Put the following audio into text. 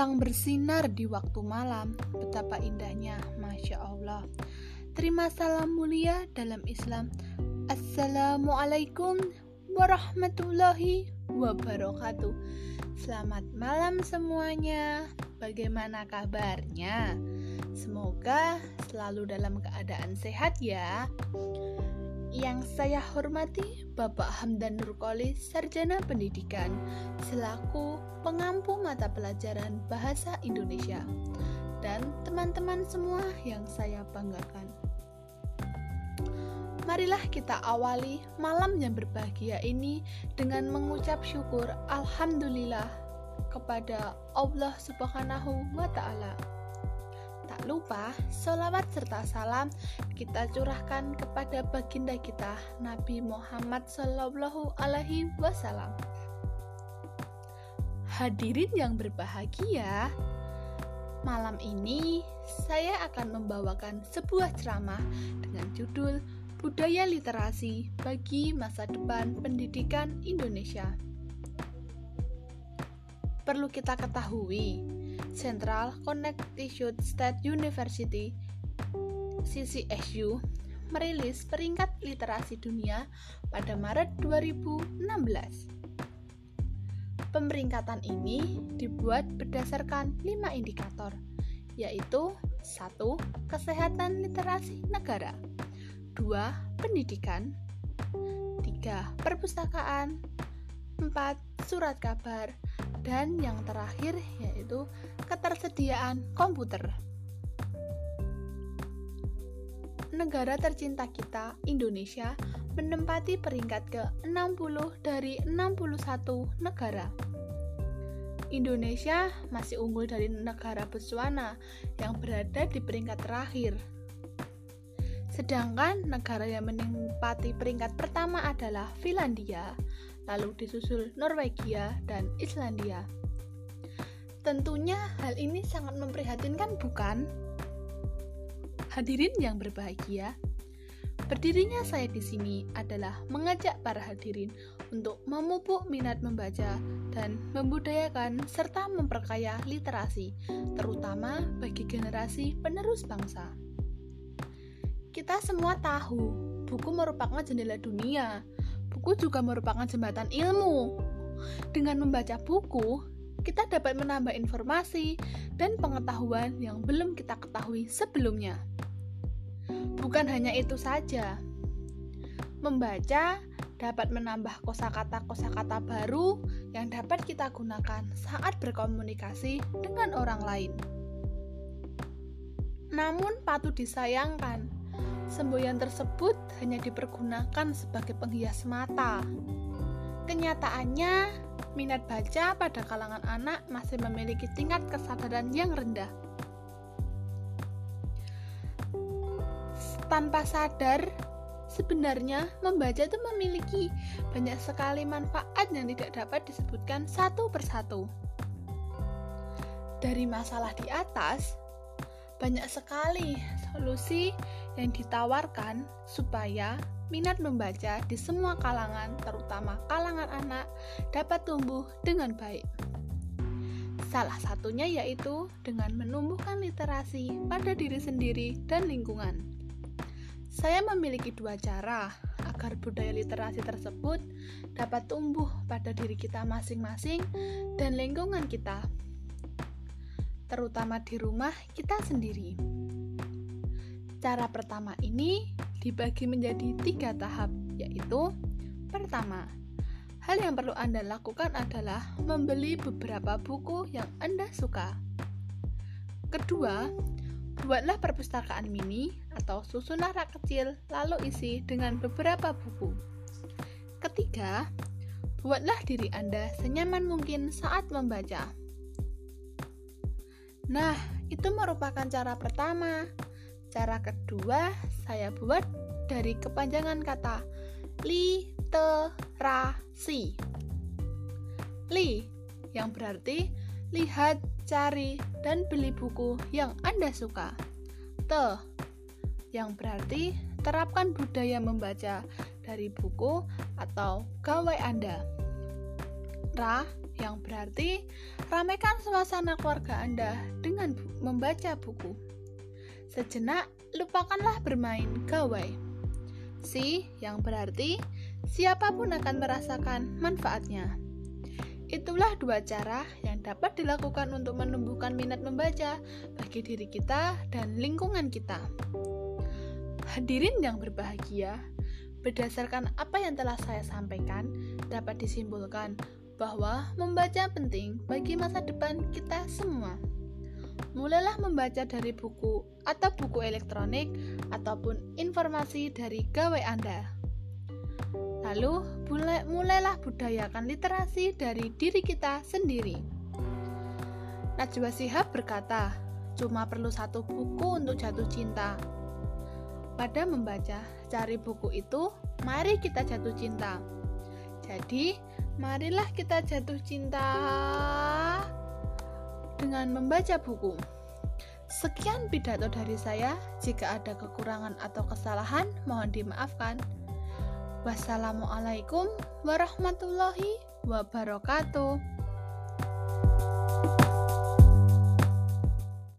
Bintang bersinar di waktu malam, betapa indahnya, masya Allah. Terima salam mulia dalam Islam. Assalamualaikum warahmatullahi wabarakatuh. Selamat malam semuanya. Bagaimana kabarnya? Semoga selalu dalam keadaan sehat ya. Yang saya hormati Bapak Hamdan Nurkoli, Sarjana Pendidikan, selaku pengampu mata pelajaran Bahasa Indonesia, dan teman-teman semua yang saya banggakan. Marilah kita awali malam yang berbahagia ini dengan mengucap syukur Alhamdulillah kepada Allah Subhanahu wa Ta'ala Lupa, sholawat serta salam kita curahkan kepada baginda kita, Nabi Muhammad Sallallahu Alaihi Wasallam. Hadirin yang berbahagia, malam ini saya akan membawakan sebuah ceramah dengan judul Budaya Literasi bagi Masa Depan Pendidikan Indonesia. Perlu kita ketahui, Central Connecticut State University CCSU merilis peringkat literasi dunia pada Maret 2016. Pemeringkatan ini dibuat berdasarkan 5 indikator, yaitu 1. Kesehatan literasi negara 2. Pendidikan 3. Perpustakaan 4. Surat kabar dan yang terakhir yaitu ketersediaan komputer. Negara tercinta kita, Indonesia, menempati peringkat ke-60 dari 61 negara. Indonesia masih unggul dari negara Botswana yang berada di peringkat terakhir. Sedangkan negara yang menempati peringkat pertama adalah Finlandia lalu disusul Norwegia dan Islandia. Tentunya hal ini sangat memprihatinkan bukan? Hadirin yang berbahagia, berdirinya saya di sini adalah mengajak para hadirin untuk memupuk minat membaca dan membudayakan serta memperkaya literasi, terutama bagi generasi penerus bangsa. Kita semua tahu, buku merupakan jendela dunia, Buku juga merupakan jembatan ilmu. Dengan membaca buku, kita dapat menambah informasi dan pengetahuan yang belum kita ketahui sebelumnya. Bukan hanya itu saja, membaca dapat menambah kosakata-kosakata baru yang dapat kita gunakan saat berkomunikasi dengan orang lain. Namun, patut disayangkan semboyan tersebut hanya dipergunakan sebagai penghias mata. Kenyataannya, minat baca pada kalangan anak masih memiliki tingkat kesadaran yang rendah. Tanpa sadar, sebenarnya membaca itu memiliki banyak sekali manfaat yang tidak dapat disebutkan satu persatu. Dari masalah di atas, banyak sekali solusi yang ditawarkan supaya minat membaca di semua kalangan, terutama kalangan anak, dapat tumbuh dengan baik. Salah satunya yaitu dengan menumbuhkan literasi pada diri sendiri dan lingkungan. Saya memiliki dua cara agar budaya literasi tersebut dapat tumbuh pada diri kita masing-masing dan lingkungan kita terutama di rumah kita sendiri. Cara pertama ini dibagi menjadi tiga tahap, yaitu pertama, hal yang perlu Anda lakukan adalah membeli beberapa buku yang Anda suka. Kedua, buatlah perpustakaan mini atau susunan rak kecil lalu isi dengan beberapa buku. Ketiga, buatlah diri Anda senyaman mungkin saat membaca. Nah, itu merupakan cara pertama. Cara kedua, saya buat dari kepanjangan kata literasi. Li yang berarti lihat, cari, dan beli buku yang Anda suka. Te yang berarti terapkan budaya membaca dari buku atau gawai Anda. Ra yang berarti ramaikan suasana keluarga Anda dengan bu membaca buku. Sejenak, lupakanlah bermain gawai. Si, yang berarti siapa pun akan merasakan manfaatnya. Itulah dua cara yang dapat dilakukan untuk menumbuhkan minat membaca bagi diri kita dan lingkungan kita. Hadirin yang berbahagia, berdasarkan apa yang telah saya sampaikan, dapat disimpulkan bahwa membaca penting bagi masa depan kita semua. Mulailah membaca dari buku atau buku elektronik ataupun informasi dari gawai Anda. Lalu, mulai, mulailah budayakan literasi dari diri kita sendiri. Najwa Sihab berkata, cuma perlu satu buku untuk jatuh cinta. Pada membaca, cari buku itu, mari kita jatuh cinta. Jadi, marilah kita jatuh cinta dengan membaca buku. Sekian pidato dari saya. Jika ada kekurangan atau kesalahan, mohon dimaafkan. Wassalamualaikum warahmatullahi wabarakatuh.